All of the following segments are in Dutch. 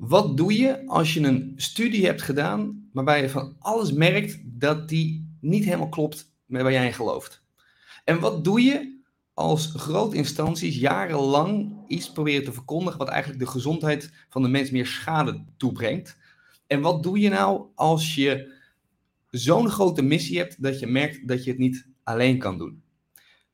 Wat doe je als je een studie hebt gedaan waarbij je van alles merkt dat die niet helemaal klopt met waar jij in gelooft? En wat doe je als grote instanties jarenlang iets proberen te verkondigen wat eigenlijk de gezondheid van de mens meer schade toebrengt? En wat doe je nou als je zo'n grote missie hebt dat je merkt dat je het niet alleen kan doen?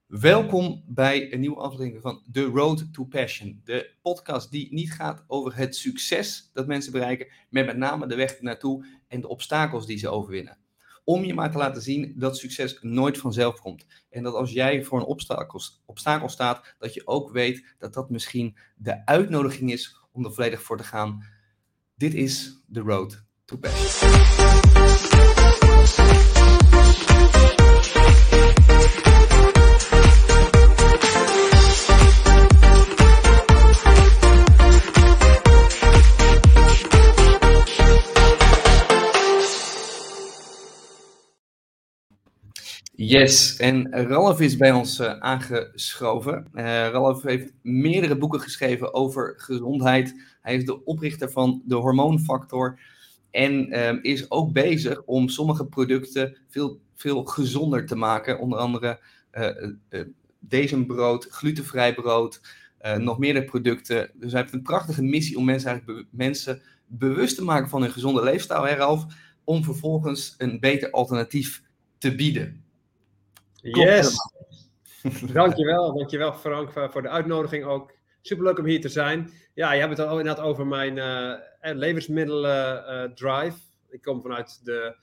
Welkom bij een nieuwe aflevering van The Road to Passion. De podcast die niet gaat over het succes dat mensen bereiken, maar met name de weg naartoe en de obstakels die ze overwinnen. Om je maar te laten zien dat succes nooit vanzelf komt. En dat als jij voor een obstakel, obstakel staat, dat je ook weet dat dat misschien de uitnodiging is om er volledig voor te gaan. Dit is The Road to Passion. Yes, en Ralf is bij ons uh, aangeschoven. Uh, Ralf heeft meerdere boeken geschreven over gezondheid. Hij is de oprichter van de Hormoonfactor. En uh, is ook bezig om sommige producten veel, veel gezonder te maken. Onder andere brood, glutenvrij brood, nog meerdere producten. Dus hij heeft een prachtige missie om mensen, eigenlijk mensen bewust te maken van hun gezonde leefstijl, hè? Om vervolgens een beter alternatief te bieden. Yes. dankjewel, dankjewel Frank voor de uitnodiging ook. Superleuk om hier te zijn. Ja, je hebt het al inderdaad over mijn uh, levensmiddelen uh, drive. Ik kom vanuit de,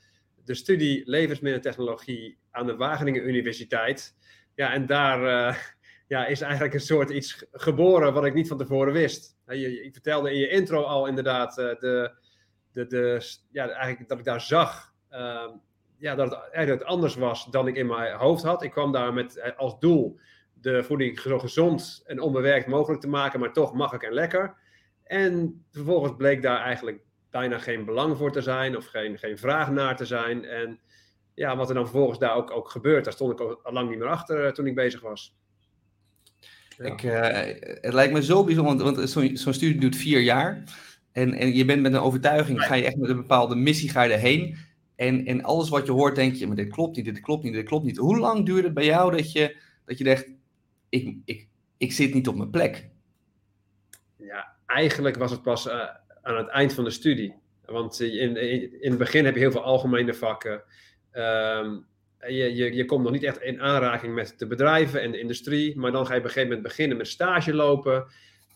de studie levensmiddeltechnologie aan de Wageningen Universiteit. Ja, en daar uh, ja, is eigenlijk een soort iets geboren wat ik niet van tevoren wist. Je, je vertelde in je intro al inderdaad de, de, de, ja, eigenlijk dat ik daar zag ehm, ja, dat het eigenlijk anders was dan ik in mijn hoofd had. Ik kwam daar met eh, als doel de voeding zo gezond en onbewerkt mogelijk te maken, maar toch makkelijk en lekker. En vervolgens bleek daar eigenlijk bijna geen belang voor te zijn of geen, geen vraag naar te zijn. En ja, wat er dan vervolgens daar ook, ook gebeurt, daar stond ik al lang niet meer achter eh, toen ik bezig was. Ik, uh, het lijkt me zo bijzonder, want, zo'n zo studie doet vier jaar. En, en je bent met een overtuiging, ga je echt met een bepaalde missie ga je erheen. En, en alles wat je hoort, denk je, maar dit klopt niet, dit klopt niet, dit klopt niet. Hoe lang duurde het bij jou dat je, dat je dacht, ik, ik, ik zit niet op mijn plek? Ja, eigenlijk was het pas uh, aan het eind van de studie. Want in, in, in, het begin heb je heel veel algemene vakken. Um, je, je, je komt nog niet echt in aanraking met de bedrijven en de industrie. Maar dan ga je op een gegeven moment beginnen met stage lopen.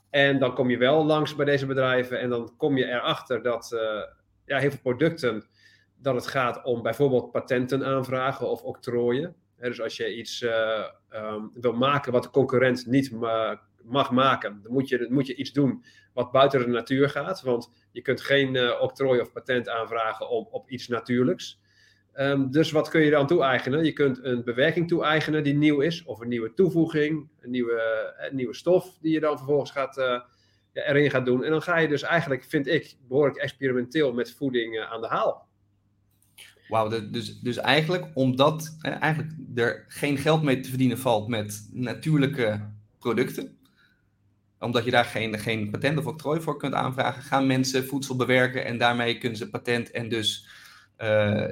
En dan kom je wel langs bij deze bedrijven. En dan kom je erachter dat uh, ja, heel veel producten dat het gaat om bijvoorbeeld patenten aanvragen of octrooien. dus als je iets uh, um, wil maken wat de concurrent niet ma mag maken, dan moet, je, moet je iets doen wat buiten de natuur gaat. Want je kunt geen uh, octrooi of patent aanvragen op, op iets natuurlijks. Um, dus wat kun je dan toe-eigenen? Je kunt een bewerking toe-eigenen die nieuw is, of een nieuwe toevoeging, een nieuwe, een nieuwe stof die je dan vervolgens gaat, erin gaat doen. En dan ga je dus eigenlijk, vind ik, behoorlijk experimenteel met voeding aan de haal. Wauw, dus, dus eigenlijk omdat eigenlijk er geen geld mee te verdienen valt met natuurlijke producten, omdat je daar geen, geen patent of octrooi voor kunt aanvragen, gaan mensen voedsel bewerken en daarmee kunnen ze patent en dus uh,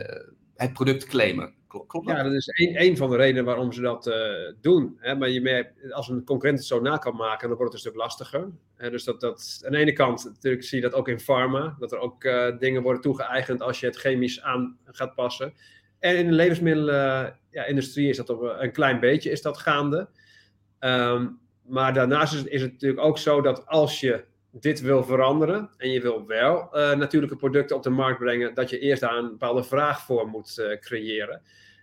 het product claimen. Klopt Ja, dat is een, van de redenen waarom ze dat uh, doen. Hè? Maar je merkt, als een concurrent het zo na kan maken, dan wordt het een stuk lastiger. Dus dat, dat, aan de ene kant natuurlijk zie je dat ook in pharma, dat er ook uh, dingen worden toegeëigend als je het chemisch aan gaat passen. En in de levensmiddelenindustrie ja, is dat op een klein beetje is dat gaande. Um, maar daarnaast is is het, natuurlijk ook zo dat als je dit wil veranderen en je wil wel uh, natuurlijke producten op de markt brengen, dat je eerst daar een bepaalde vraag voor moet uh, creëren.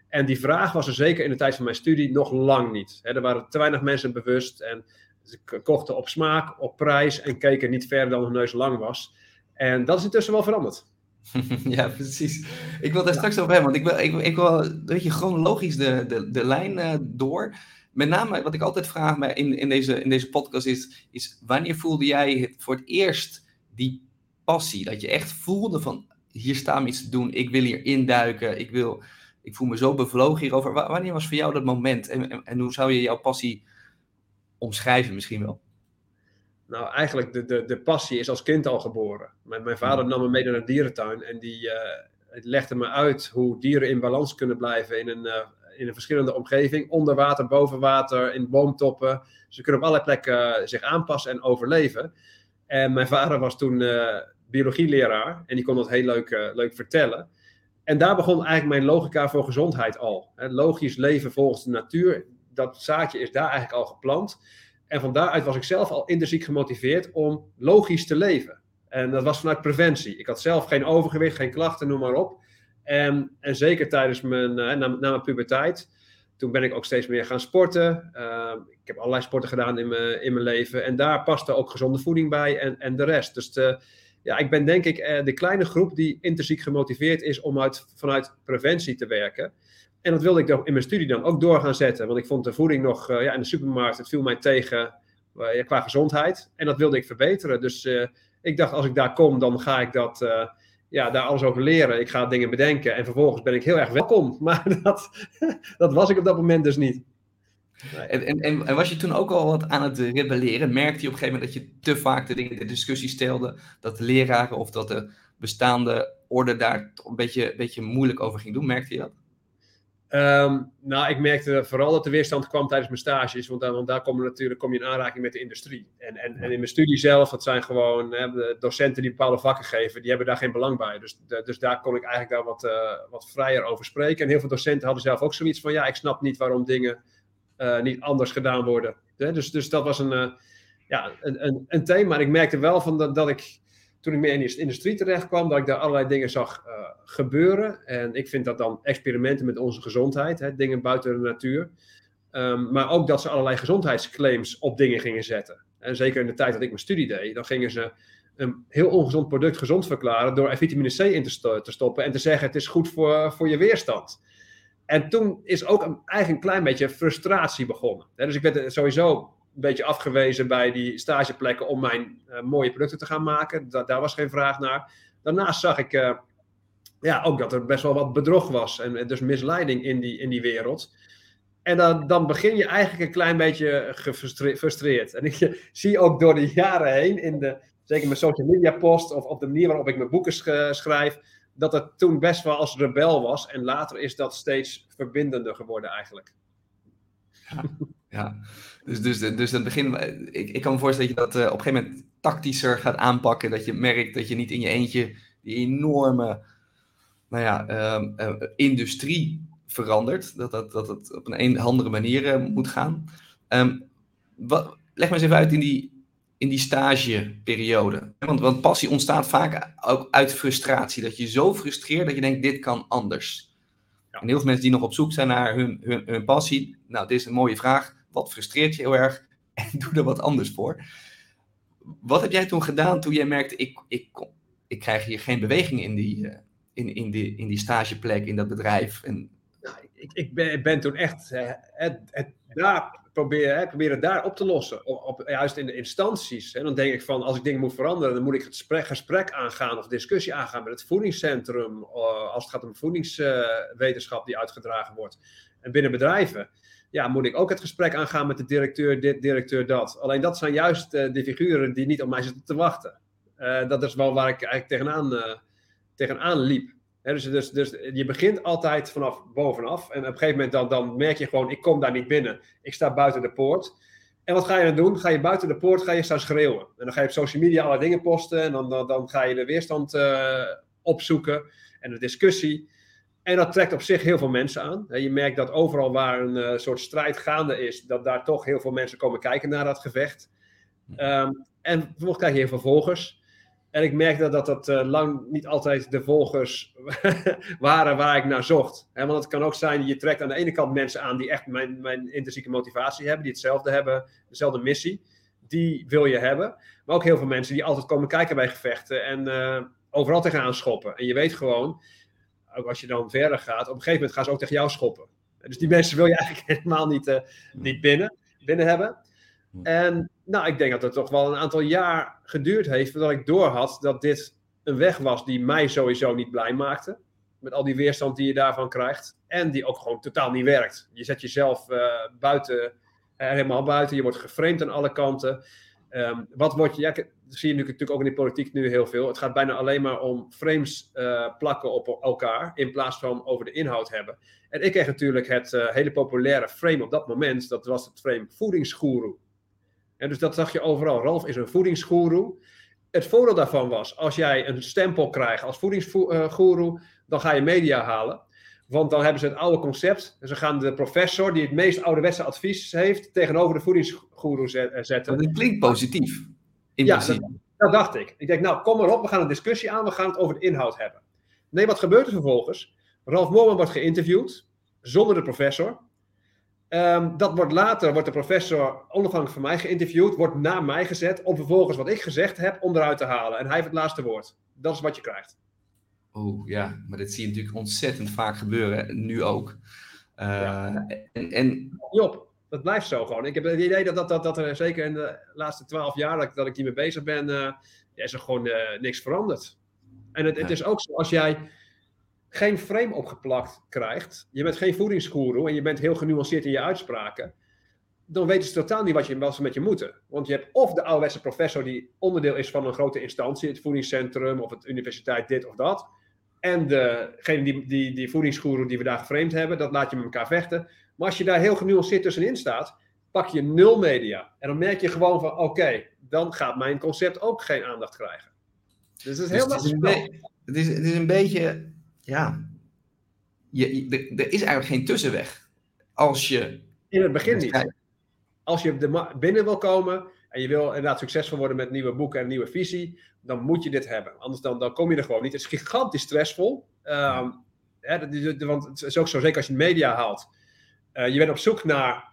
En die vraag was er zeker in de tijd van mijn studie nog lang niet. er waren te weinig mensen bewust en ze kochten op smaak, op prijs en keken niet verder dan hun neus lang was. En dat is intussen wel veranderd. ja, precies. Ik wil daar straks over hebben, want ik wil, ik, ik wil weet je, chronologisch de, de, de lijn uh, door. Met name wat ik altijd vraag me in, in, deze, in deze podcast is, is: wanneer voelde jij het voor het eerst die passie? Dat je echt voelde van: hier staan we iets te doen, ik wil hier induiken, ik wil ik voel me zo bevlogen hierover. wanneer was voor jou dat moment? En, en, en, hoe zou je jouw passie omschrijven misschien wel? Nou, eigenlijk de, de, de passie is als kind al geboren. Mijn, mijn vader nam me mee naar de dierentuin en die uh, legde me uit hoe dieren in balans kunnen blijven in een, uh, in een verschillende omgeving. Onder water, boven water, in boomtoppen. Ze kunnen op allerlei plekken zich aanpassen en overleven. En mijn vader was toen uh, biologieleraar en die kon dat heel leuk, leuk vertellen. En daar begon eigenlijk mijn logica voor gezondheid al. Logisch leven volgens de natuur, dat zaadje is daar eigenlijk al geplant. En van daaruit was ik zelf al intrinsiek gemotiveerd om logisch te leven. En dat was vanuit preventie. Ik had zelf geen overgewicht, geen klachten, noem maar op. En, en zeker tijdens mijn, uh, na, na, mijn puberteit, toen ben ik ook steeds meer gaan sporten. Uh, ik heb allerlei sporten gedaan in mijn, in mijn leven. En daar paste ook gezonde voeding bij en, en de rest. Dus de, ja, ik ben denk ik uh, de kleine groep die intrinsiek gemotiveerd is om uit, vanuit preventie te werken. En dat wilde ik in mijn studie dan ook door gaan zetten. Want ik vond de voeding nog uh, ja, in de supermarkt, het viel mij tegen qua gezondheid. En dat wilde ik verbeteren. Dus ik dacht, als ik daar kom, dan ga ik dat, ja, daar alles over leren. Ik ga dingen bedenken. En vervolgens ben ik heel erg welkom. Maar dat, dat was ik op dat moment dus niet. En, en, en, was je toen ook al wat aan het rebelleren? Merkte je op een gegeven moment dat je te vaak de dingen de discussie stelde? Dat de leraren of dat de bestaande orde daar een beetje, een beetje moeilijk over ging doen? Merkte je dat? Um, nou, ik merkte vooral dat de weerstand kwam tijdens mijn stages, want, want daar kom je natuurlijk kom je in aanraking met de industrie. En, en, en in mijn studie zelf, dat zijn gewoon hè, de docenten die bepaalde vakken geven, die hebben daar geen belang bij. Dus, de, dus daar kon ik eigenlijk daar wat, uh, wat vrijer over spreken. En heel veel docenten hadden zelf ook zoiets van, ja, ik snap niet waarom dingen uh, niet anders gedaan worden. Dus, dus dat was een, uh, ja, een, een, een thema. En ik merkte wel van dat, dat ik toen ik meer in de industrie terecht kwam, dat ik daar allerlei dingen zag uh, gebeuren. En ik vind dat dan experimenten met onze gezondheid, hè, dingen buiten de natuur. Um, maar ook dat ze allerlei gezondheidsclaims op dingen gingen zetten. En zeker in de tijd dat ik mijn studie deed, dan gingen ze een heel ongezond product gezond verklaren door er vitamine C in te, stoppen en te zeggen het is goed voor, voor je weerstand. En toen is ook een, eigenlijk een klein beetje frustratie begonnen. dus ik werd sowieso een beetje afgewezen bij die stageplekken om mijn uh, mooie producten te gaan maken. Da daar was geen vraag naar. Daarnaast zag ik uh, ja, ook dat er best wel wat bedrog was en dus misleiding in die, in die wereld. En dan, dan begin je eigenlijk een klein beetje gefrustreerd. En ik zie ook door de jaren heen, in de, zeker mijn social media post of op de manier waarop ik mijn boeken schrijf, dat het toen best wel als rebel was. En later is dat steeds verbindender geworden eigenlijk. Ja, ja. Dus, dus, dus het begin, ik, ik kan me voorstellen dat je dat uh, op een gegeven moment tactischer gaat aanpakken. Dat je merkt dat je niet in je eentje die enorme nou ja, uh, uh, industrie verandert. Dat, dat, dat het op een, een andere manier moet gaan. Um, wat, leg maar eens even uit in die, in die stageperiode. Want, want passie ontstaat vaak ook uit frustratie. Dat je zo frustreert dat je denkt, dit kan anders. Ja. En heel veel mensen die nog op zoek zijn naar hun, hun, hun passie. Nou, dit is een mooie vraag wat frustreert je heel erg en doe er wat anders voor. Wat heb jij toen gedaan toen jij merkte, ik, ik, ik krijg hier geen beweging in die, uh, in, in, die, in die stageplek, in dat bedrijf? En... Nou, ik, ik, ben, ben toen echt uh, het, het, daar proberen, hè, proberen daar op te lossen. Op, juist in de instanties. En dan denk ik van, als ik dingen moet veranderen, dan moet ik het gesprek, gesprek aangaan of discussie aangaan met het voedingscentrum. Uh, als het gaat om voedingswetenschap die uitgedragen wordt. En binnen bedrijven ja, moet ik ook het gesprek aangaan met de directeur, dit, directeur, dat. Alleen dat zijn juist uh, de figuren die niet op mij zitten te wachten. Uh, dat is wel waar ik eigenlijk tegenaan, uh, tegenaan liep. Dus, dus, dus je begint altijd vanaf bovenaf. En op een gegeven moment dan, dan merk je gewoon, ik kom daar niet binnen. Ik sta buiten de poort. En wat ga je dan doen? Ga je buiten de poort ga je staan schreeuwen. En dan ga je op social media alle dingen posten. En dan, dan, dan ga je de weerstand opzoeken. En de discussie. En dat trekt op zich heel veel mensen aan. Je merkt dat overal waar een uh, soort strijd gaande is, dat daar toch heel veel mensen komen kijken naar dat gevecht. Um, en vervolgens krijg je heel veel volgers. En ik merk dat dat, uh, lang niet altijd de volgers waren waar ik naar zocht. He, want het kan ook zijn, je trekt aan de ene kant mensen aan die echt mijn, mijn intrinsieke motivatie hebben, die hetzelfde hebben, dezelfde missie. Die wil je hebben. Maar ook heel veel mensen die altijd komen kijken bij gevechten en uh, overal tegenaan schoppen. En je weet gewoon, ook als je dan verder gaat, op een gegeven moment gaan ze ook tegen jou schoppen. Dus die mensen wil je eigenlijk helemaal niet, uh, niet binnen, binnen hebben. En nou, ik denk dat het toch wel een aantal jaar geduurd heeft voordat ik doorhad dat dit een weg was die mij sowieso niet blij maakte. Met al die weerstand die je daarvan krijgt. En die ook gewoon totaal niet werkt. Je zet jezelf uh, buiten, uh, helemaal buiten. Je wordt geframed aan alle kanten. Ehm, wat wordt je, dat zie je natuurlijk ook in de politiek nu heel veel. Het gaat bijna alleen maar om frames uh, plakken op elkaar, in plaats van over de inhoud hebben. En ik kreeg natuurlijk het uh, hele populaire frame op dat moment, dat was het frame voedingsgoeroe. En dus dat zag je overal. Ralf is een voedingsgoeroe. Het voordeel daarvan was, als jij een stempel krijgt als voedingsgoeroe, dan ga je media halen. Want dan hebben ze het oude concept. En ze gaan de professor die het meest ouderwetse advies heeft tegenover de voedingsgoeroe eh, zetten. Dat klinkt positief. In ja, dat, dat, dacht ik. Ik denk, nou, kom maar op, we gaan een discussie aan, we gaan het over de inhoud hebben. Nee, wat gebeurt er vervolgens? Ralf Moorman wordt geïnterviewd, zonder de professor. Um, dat wordt later, wordt de professor onafhankelijk van mij geïnterviewd, wordt na mij gezet, om vervolgens wat ik gezegd heb onderuit te halen. En hij heeft het laatste woord. Dat is wat je krijgt. Oh ja, maar dit zie je natuurlijk ontzettend vaak gebeuren, nu ook. Uh, en, en... Job, dat blijft zo gewoon. Ik heb het idee dat, dat, dat, dat er zeker in de laatste twaalf jaar dat, dat ik hiermee bezig ben, uh, is er gewoon uh, niks veranderd. En het, het is ook zo, als jij geen frame opgeplakt krijgt, je bent geen voedingsgoeroe en je bent heel genuanceerd in je uitspraken, dan weten ze totaal niet wat, je, wat ze met je moeten. Want je hebt of de ouderwetse professor die onderdeel is van een grote instantie, het voedingscentrum of het universiteit dit of dat, en degene die, die, die voedingsgoeroe die we daar geframed hebben, dat laat je met elkaar vechten. Maar als je daar heel genuanceerd tussenin staat, pak je nul media. En dan merk je gewoon van, oké, dan gaat mijn concept ook geen aandacht krijgen. Dus het is heel dus lastig. Het is, het is een beetje ja, je, er is eigenlijk geen tussenweg. Als je. In het begin niet. Als je de binnen wil komen en je wil inderdaad succesvol worden met nieuwe boeken en nieuwe visie, dan moet je dit hebben. Anders dan, dan kom je er gewoon niet. Het is gigantisch stressvol. Um, hè, want het is ook zo, zeker als je media haalt. Uh, je bent op zoek naar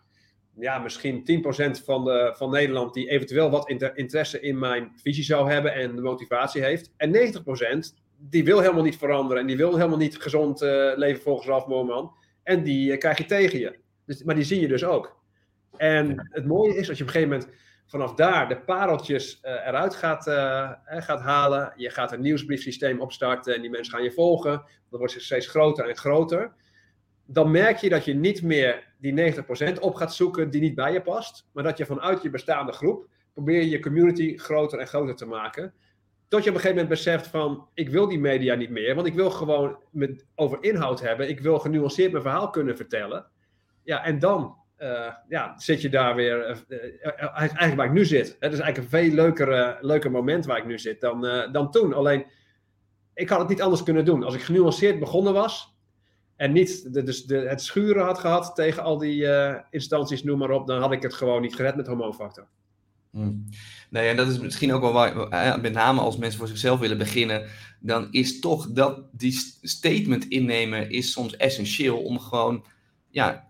ja, misschien 10% van, van Nederland die eventueel wat interesse in mijn visie zou hebben en de motivatie heeft. En 90% die wil helemaal niet veranderen en die wil helemaal niet gezond uh, leven volgens Ralf Moorman. En die uh, krijg je tegen je. Dus, maar die zie je dus ook. En het mooie is als je op een gegeven moment vanaf daar de pareltjes uh, eruit gaat, gaat halen. Je gaat een nieuwsbriefsysteem opstarten en die mensen gaan je volgen. Dan wordt steeds groter en groter. Dan merk je dat je niet meer die 90% op gaat zoeken die niet bij je past. Maar dat je vanuit je bestaande groep probeer je je community groter en groter te maken. Tot je op een gegeven moment beseft van, ik wil die media niet meer, want ik wil gewoon met, over inhoud hebben. Ik wil genuanceerd mijn verhaal kunnen vertellen. Ja, en dan uh, ja, zit je daar weer, uh, eigenlijk waar ik nu zit. Het is eigenlijk een veel leuker, leuker moment waar ik nu zit dan, dan toen. Alleen, ik had het niet anders kunnen doen. Als ik genuanceerd begonnen was en niet de, dus de, het schuren had gehad tegen al die instanties, noem maar op, dan had ik het gewoon niet gered met hormoonfactor. Hmm. Nee, en dat is misschien ook wel waar, eh, met name als mensen voor zichzelf willen beginnen, dan is toch dat die statement innemen is soms essentieel om gewoon, ja,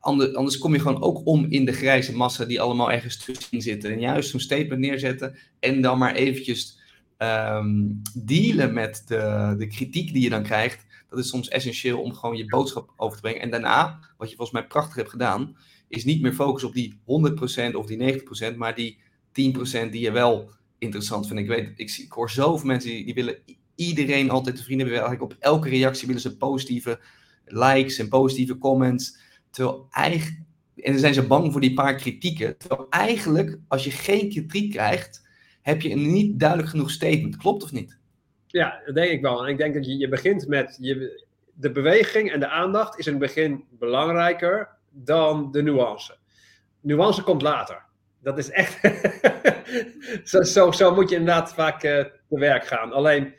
anders, kom je gewoon ook om in de grijze massa die allemaal ergens tussenin zitten. En juist zo'n statement neerzetten en dan maar eventjes um, dealen met de, de kritiek die je dan krijgt, dat is soms essentieel om gewoon je boodschap over te brengen. En daarna, wat je volgens mij prachtig hebt gedaan, is niet meer focus op die 100% of die 90%, maar die 10% die je wel interessant vindt. Ik weet, ik, ik hoor zoveel mensen die, die willen iedereen altijd te vrienden hebben. Eigenlijk op elke reactie willen ze positieve likes en positieve comments. Terwijl eigenlijk, en dan zijn ze bang voor die paar kritieken. Terwijl eigenlijk, als je geen kritiek krijgt, heb je een niet duidelijk genoeg statement. Klopt of niet? Ja, dat denk ik wel. En ik denk dat je, je begint met je, de beweging en de aandacht is in het begin belangrijker dan de nuance. Nuance komt later. Dat is echt. zo, zo, moet je inderdaad vaak uh, te werk gaan. Alleen,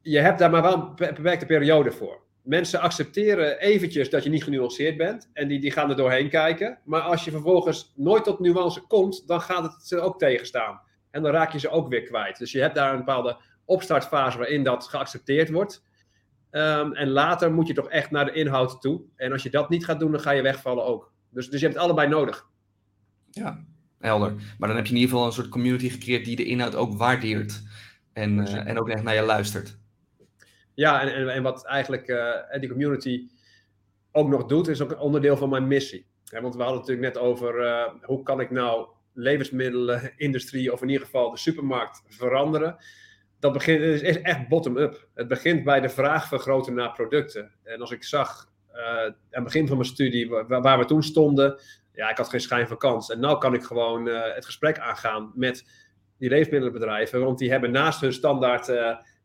je hebt daar maar wel een beperkte periode voor. Mensen accepteren eventjes dat je niet genuanceerd bent en die, die gaan er doorheen kijken. Maar als je vervolgens nooit tot nuance komt, dan gaat het ze ook tegenstaan. En dan raak je ze ook weer kwijt. Dus je hebt daar een bepaalde opstartfase waarin dat geaccepteerd wordt. Um, en later moet je toch echt naar de inhoud toe. En als je dat niet gaat doen, dan ga je wegvallen ook. Dus, dus je hebt het allebei nodig. Ja, helder. Maar dan heb je in ieder geval een soort community gecreëerd die de inhoud ook waardeert. En, uh, en ook echt naar je luistert. Ja, en, en, wat eigenlijk uh, die community ook nog doet, is ook een onderdeel van mijn missie. Want we hadden het natuurlijk net over uh, hoe kan ik nou levensmiddelenindustrie, of in ieder geval de supermarkt, veranderen dat begint, is echt bottom-up. Het begint bij de vraag vergroten naar producten. En als ik zag uh, aan het begin van mijn studie waar, waar, we toen stonden, ja, ik had geen schijn van kans. En nu kan ik gewoon het gesprek aangaan met die leefmiddelenbedrijven, want die hebben naast hun standaard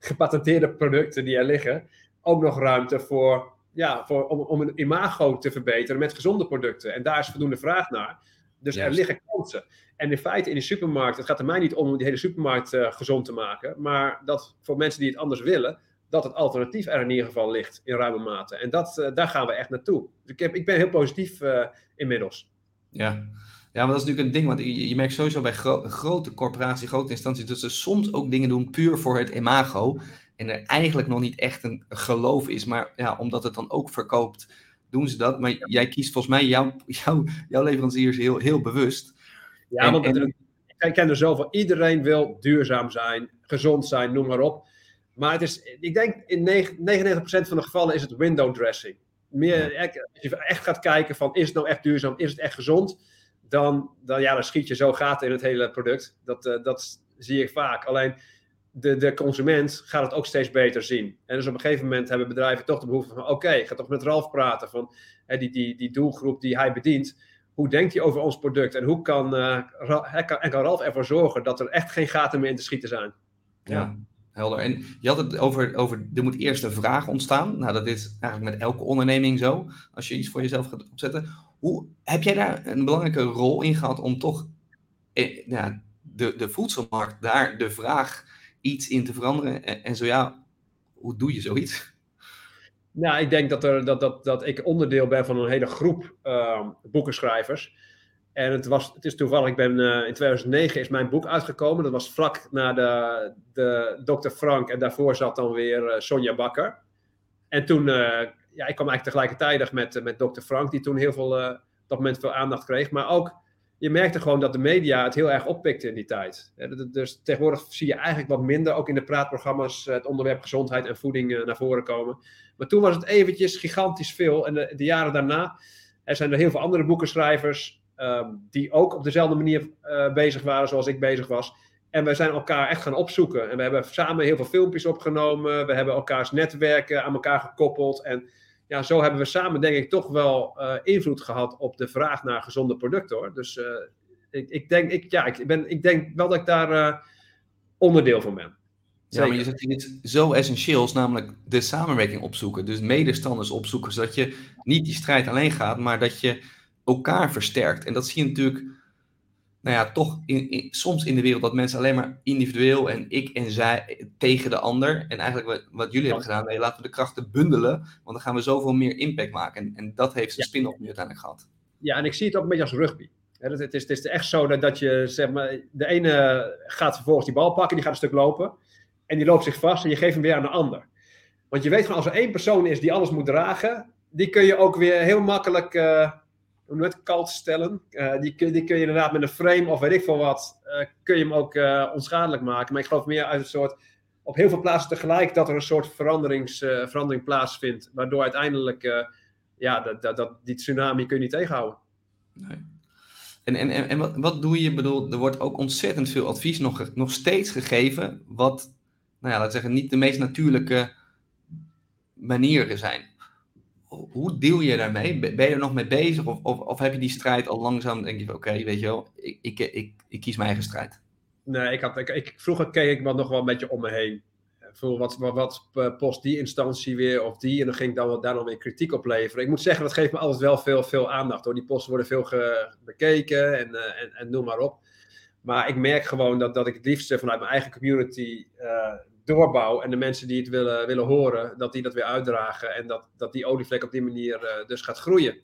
gepatenteerde producten die er liggen, ook nog ruimte voor, ja, voor, om, om een imago te verbeteren met gezonde producten. En daar is voldoende vraag naar. Dus er liggen kansen. En in feite in de supermarkt, het gaat er mij niet om om die hele supermarkt uh, gezond te maken, maar dat voor mensen die het anders willen, dat het alternatief er in ieder geval ligt in ruime mate. En dat, uh, daar gaan we echt naartoe. Dus ik, heb, ik ben heel positief uh, inmiddels. Ja. Ja, maar dat is natuurlijk een ding, want je, je merkt sowieso bij gro grote corporaties, grote instanties, dat ze soms ook dingen doen puur voor het imago. En er eigenlijk nog niet echt een geloof is, maar ja, omdat het dan ook verkoopt, doen ze dat. Maar jij kiest volgens mij jouw, jouw, jouw leveranciers heel, heel bewust. Ja, en, want en... ik ken er zoveel. Iedereen wil duurzaam zijn, gezond zijn, noem maar op. Maar het is, ik denk in 99% van de gevallen is het window dressing. Meer, als je echt gaat kijken van is het nou echt duurzaam, is het echt gezond, dan, dan, ja, dan schiet je zo gaten in het hele product. Dat, uh, dat zie ik vaak. Alleen de, de consument gaat het ook steeds beter zien. En dus op een gegeven moment hebben bedrijven toch de behoefte van: oké, okay, ga toch met Ralf praten van hè, die, die, die doelgroep die hij bedient. Hoe denkt hij over ons product en hoe kan, uh, kan, en kan Ralf ervoor zorgen dat er echt geen gaten meer in te schieten zijn? Ja, helder. En je had het over, over, er moet eerst een vraag ontstaan. Nou, dat is eigenlijk met elke onderneming zo, als je iets voor jezelf gaat opzetten. Hoe, heb jij daar een belangrijke rol in gehad om toch eh, ja, de, de voedselmarkt, daar de vraag iets in te veranderen? En, en zo ja, hoe doe je zoiets? Nou, ik denk dat, er, dat, dat, dat ik onderdeel ben van een hele groep uh, boekenschrijvers. En het, was, het is toevallig, ik ben, uh, in 2009 is mijn boek uitgekomen. Dat was vlak na de, de Dr. Frank en daarvoor zat dan weer uh, Sonja Bakker. En toen, ja, ik kwam eigenlijk tegelijkertijd met, met Dr. Frank, die toen heel veel, op dat moment veel aandacht kreeg. Maar ook je merkte gewoon dat de media het heel erg oppikte in die tijd. Dus tegenwoordig zie je eigenlijk wat minder, ook in de praatprogramma's, het onderwerp gezondheid en voeding eh, naar voren komen. Maar toen was het eventjes gigantisch veel. En de, jaren daarna er zijn er heel veel andere boekenschrijvers um, die ook op dezelfde manier bezig waren zoals ik bezig was. En we zijn elkaar echt gaan opzoeken. En we hebben samen heel veel filmpjes opgenomen. We hebben elkaars netwerken aan elkaar gekoppeld. En ja, zo hebben we samen denk ik toch wel uh, invloed gehad op de vraag naar gezonde producten hoor. Dus uh, ik, ik, denk, ik, ja, ik, ben, ik denk wel dat ik daar uh, onderdeel van ben. Zeker. Ja, maar je zegt iets zo essentieels, namelijk de samenwerking opzoeken. Dus medestanders opzoeken, zodat je niet die strijd alleen gaat, maar dat je elkaar versterkt. En dat zie je natuurlijk nou ja, toch in, soms in de wereld dat mensen alleen maar individueel en ik en zij tegen de ander. En eigenlijk wat, wat jullie hebben gedaan, nee, laten we de krachten bundelen, want dan gaan we zoveel meer impact maken. En, en dat heeft de ja. spin-off nu uiteindelijk gehad. Ja, en ik zie het ook een beetje als rugby. Het, het, is, het is echt zo dat, dat je, zeg maar, de ene gaat vervolgens die bal pakken, die gaat een stuk lopen. En die loopt zich vast en je geeft hem weer aan de ander. Want je weet gewoon, als er één persoon is die alles moet dragen, die kun je ook weer heel makkelijk... Uh, hoe het kalt stellen. Uh, die, die kun je inderdaad met een frame of weet ik veel wat, uh, kun je hem ook uh, onschadelijk maken. Maar ik geloof meer uit een soort, op heel veel plaatsen tegelijk, dat er een soort veranderings, verandering plaatsvindt. Waardoor uiteindelijk, ja, dat, dat, dat, die tsunami kun je niet tegenhouden. Nee. En, en, en, wat, wat doe je? Bedoel, er wordt ook ontzettend veel advies nog, nog steeds gegeven, wat, nou ja, laten zeggen, niet de meest natuurlijke manieren zijn hoe deel je daarmee? Ben je er nog mee bezig? Of, of, heb je die strijd al langzaam, denk je oké, weet je wel, ik, ik, ik, ik, kies mijn eigen strijd? Nee, ik had, ik, ik, vroeger keek ik wat nog wel een beetje om me heen. Voor wat, wat, wat post die instantie weer of die. En dan ging ik dan daar nog weer kritiek op leveren. Ik moet zeggen, dat geeft me altijd wel veel, veel aandacht hoor. Die posten worden veel bekeken en, uh, en, noem maar op. Maar ik merk gewoon dat, dat ik het liefst vanuit mijn eigen community uh, doorbouw en de mensen die het willen, willen horen, dat die dat weer uitdragen en dat, dat die olievlek op die manier uh, dus gaat groeien.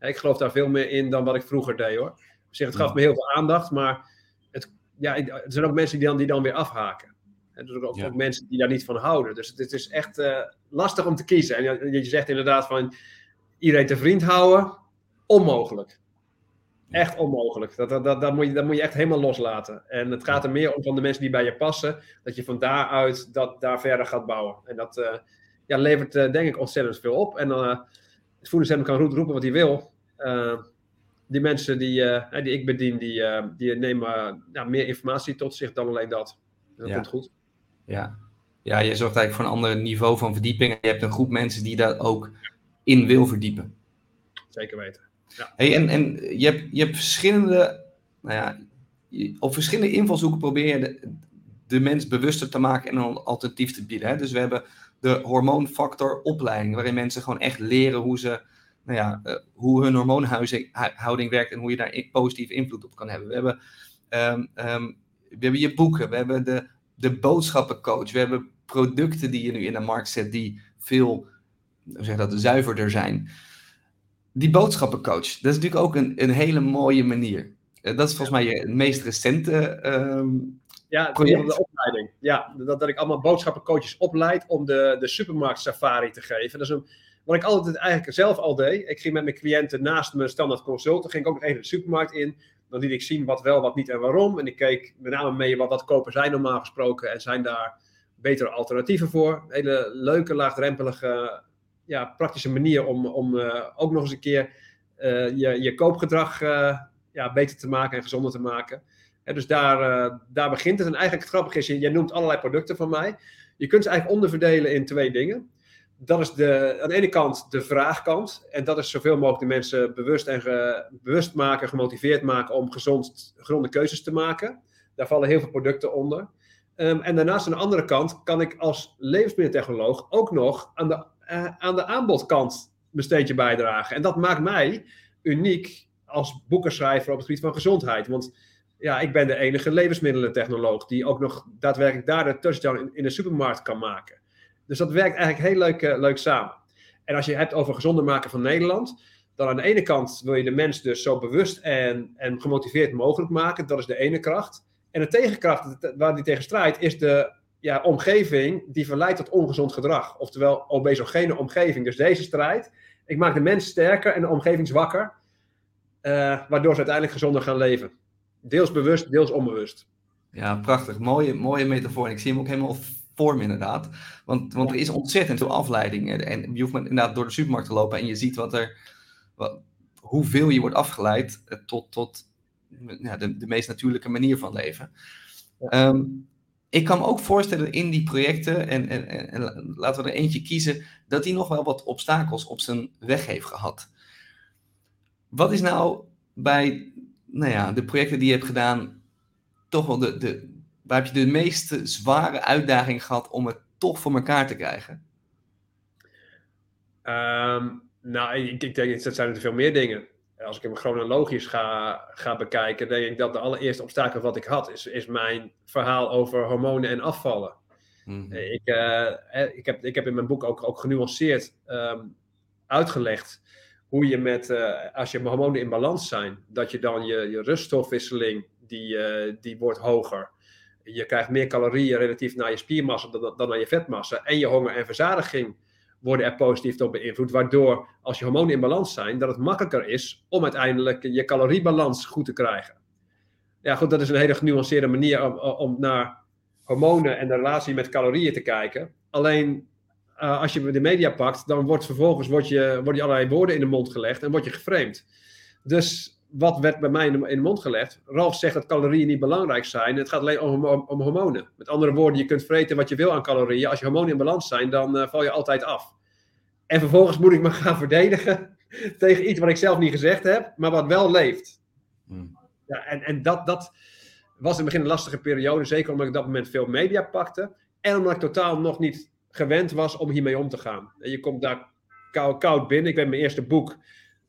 Ik geloof daar veel meer in dan wat ik vroeger deed hoor. Zeg, het gaf me heel veel aandacht, maar het, ja, er zijn ook mensen die dan, die dan weer afhaken. En er zijn ook, ja. ook, mensen die daar niet van houden. Dus het, is echt uh, lastig om te kiezen. En je, je zegt inderdaad van iedereen te vriend houden, onmogelijk. Echt onmogelijk. Dat, dat, dat, dat, moet je, dat moet je echt helemaal loslaten. En het gaat er meer om van de mensen die bij je passen, dat je van daaruit dat, daar verder gaat bouwen. En dat uh, ja, levert uh, denk ik ontzettend veel op. En uh, het voedingscentrum kan roepen wat hij wil. die mensen die, die ik bedien, die, die nemen ja, meer informatie tot zich dan alleen dat. Dat ja. komt goed. Ja. ja, je zorgt eigenlijk voor een ander niveau van verdieping. En je hebt een groep mensen die daar ook in wil verdiepen. Zeker weten. Ja. En en je, hebt, je hebt verschillende, nou ja, op verschillende invalshoeken probeer je de, de mens bewuster te maken en een alternatief te bieden. Hè? Dus we hebben de hormoonfactor opleiding, waarin mensen gewoon echt leren hoe ze, nou ja, uh, hoe hun hormoonhouding werkt en hoe je daar positieve invloed op kan hebben. We hebben, um, um, we hebben je boeken, we hebben de, de boodschappencoach, we hebben producten die je nu in de markt zet die veel, zeg dat, zuiverder zijn. Die boodschappencoach, dat is natuurlijk ook een, een hele mooie manier. Uh, dat is volgens mij je meest recente um, ja, de opleiding. Ja, dat, dat ik allemaal boodschappencoaches opleid om de, de supermarkt safari te geven. Dat is een, wat ik altijd eigenlijk zelf al deed. Ik ging met mijn cliënten naast mijn standaard consult. Ging ik ook nog even de supermarkt in. Dan liet ik zien wat wel, wat niet en waarom. En ik keek met name mee wat, wat kopen zij normaal gesproken. En zijn daar betere alternatieven voor. Hele leuke, laagdrempelige, ja, praktische manier om, om uh, ook nog eens een keer uh, je, je koopgedrag uh, ja, beter te maken en gezonder te maken dus daar, daar begint het. En eigenlijk het grappige is, jij noemt allerlei producten van mij. Je kunt ze eigenlijk onderverdelen in twee dingen. Dat is de, aan de ene kant de vraagkant. En dat is zoveel mogelijk de mensen bewust, en bewust maken, gemotiveerd maken om gezond, gezonde keuzes te maken. Daar vallen heel veel producten onder. Um, en daarnaast aan de andere kant kan ik als levensmiddeltechnoloog ook nog aan de, aan de aanbodkant mijn steentje bijdragen. En dat maakt mij uniek als boekenschrijver op het gebied van gezondheid. Want ja, ik ben de enige levensmiddelentechnoloog die ook nog daadwerkelijk daar de touchdown in, de supermarkt kan maken. Dus dat werkt eigenlijk heel leuk, uh, leuk samen. En als je het hebt over gezonder maken van Nederland, dan aan de ene kant wil je de mens dus zo bewust en, en gemotiveerd mogelijk maken. Dat is de ene kracht. En de tegenkracht waar die tegen strijdt, is de ja, omgeving die verleidt tot ongezond gedrag. Oftewel obesogene omgeving. Dus deze strijd, ik maak de mens sterker en de omgeving zwakker. Uh, waardoor ze uiteindelijk gezonder gaan leven. Deels bewust, deels onbewust. Ja, prachtig. Mooie, mooie metafoor. Ik zie hem ook helemaal voor me inderdaad. Want, want er is ontzettend veel afleiding. En je hoeft inderdaad door de supermarkt te lopen en je ziet wat er, wat, hoeveel je wordt afgeleid eh, tot, tot ja, de, de meest natuurlijke manier van leven. Ja. Um, ik kan me ook voorstellen in die projecten, en, en, en, laten we er eentje kiezen, dat hij nog wel wat obstakels op zijn weg heeft gehad. Wat is nou bij nou ja, de projecten die je hebt gedaan, toch wel de, de, waar heb je de meeste zware uitdaging gehad om het toch voor elkaar te krijgen? Um, nou, ik, ik denk dat zijn er veel meer dingen. Als ik hem chronologisch ga, ga bekijken, denk ik dat de allereerste obstakel wat ik had, is, is mijn verhaal over hormonen en afvallen. Mm -hmm. ik, uh, ik, heb, ik heb in mijn boek ook, ook genuanceerd um, uitgelegd hoe je met, uh, als je hormonen in balans zijn, dat je dan je, je ruststofwisseling, die, uh, die wordt hoger. Je krijgt meer calorieën relatief naar je spiermassa dan, dan naar je vetmassa. En je honger en verzadiging worden er positief door beïnvloed. Waardoor, als je hormonen in balans zijn, dat het makkelijker is om uiteindelijk je caloriebalans goed te krijgen. Ja, goed, dat is een hele genuanceerde manier om, om naar hormonen en de relatie met calorieën te kijken. Alleen uh, als je de media pakt, dan wordt vervolgens wordt je, worden allerlei woorden in de mond gelegd en word je geframed. Dus wat werd bij mij in de, mond gelegd? Ralf zegt dat calorieën niet belangrijk zijn. Het gaat alleen om, om, om, hormonen. Met andere woorden, je kunt vreten wat je wil aan calorieën. Als je hormonen in balans zijn, dan uh, val je altijd af. En vervolgens moet ik me gaan verdedigen tegen iets wat ik zelf niet gezegd heb, maar wat wel leeft. Hmm. Ja, en en dat, dat was in het begin een lastige periode, zeker omdat ik op dat moment veel media pakte. En omdat ik totaal nog niet gewend was om hiermee om te gaan. En je komt daar koud, koud binnen. Ik ben mijn eerste boek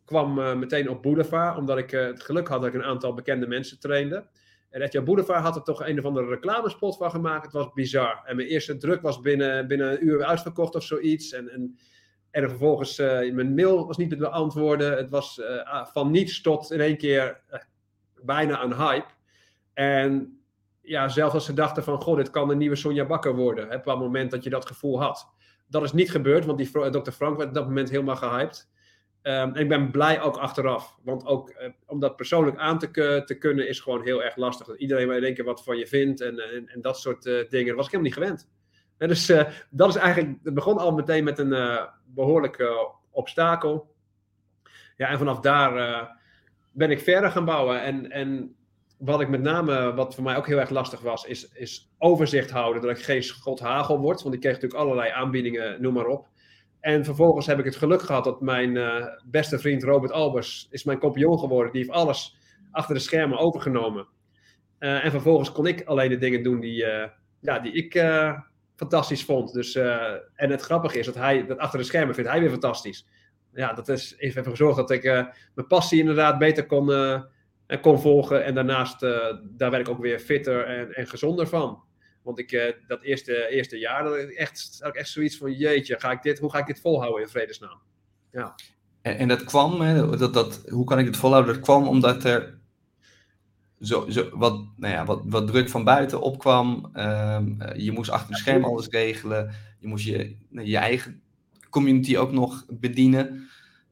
kwam uh, meteen op Boulevard, omdat ik uh, het geluk had dat ik een aantal bekende mensen trainde. En Etje Boulevard had er toch een of andere reclamespot van gemaakt. Het was bizar. En mijn eerste druk was binnen, binnen een uur uitverkocht of zoiets. En, en, en vervolgens, uh, mijn mail was niet te beantwoorden. Het was ah, van niets tot in één keer bijna een hype. En ja, zelfs als ze dachten van, goh, dit kan de nieuwe Sonja Bakker worden. Op het moment dat je dat gevoel had. Dat is niet gebeurd, want die Dr. Frank werd op dat moment helemaal gehyped. Um, en ik ben blij ook achteraf. Want ook uh, om dat persoonlijk aan te, te, kunnen is gewoon heel erg lastig. Dat iedereen maar denken wat van je vindt en, en, en dat soort uh, dingen. Dat was ik helemaal niet gewend. En dus uh, dat is eigenlijk, het begon al meteen met een behoorlijke obstakel. Ja, en vanaf daar ben ik verder gaan bouwen. En, en wat ik met name, wat voor mij ook heel erg lastig was, is, is overzicht houden. Dat ik geen schot hagel word. Want ik kreeg natuurlijk allerlei aanbiedingen, noem maar op. En vervolgens heb ik het geluk gehad dat mijn eh, beste vriend Robert Albers is mijn compagnon geworden. Die heeft alles achter de schermen overgenomen. Uh, en vervolgens kon ik alleen de dingen doen die, uh, ja, die ik fantastisch vond. Dus, en het grappige is dat hij dat achter de schermen vindt hij weer fantastisch. Ja, dat is, heeft ervoor gezorgd dat ik mijn passie inderdaad beter kon, kon volgen. En daarnaast, daar werd ik ook weer fitter en, en gezonder van. Want ik, uh, dat eerste, eerste jaar, dat ik echt, had ik echt zoiets van, jeetje, ga ik dit, hoe ga ik dit volhouden in vredesnaam? Ja. En, en dat kwam, hè, dat, dat, hoe kan ik het volhouden? Dat kwam omdat er zo, zo, wat, nou ja, wat, wat druk van buiten opkwam. Um, je moest achter het scherm alles regelen. Je moest je, je eigen community ook nog bedienen.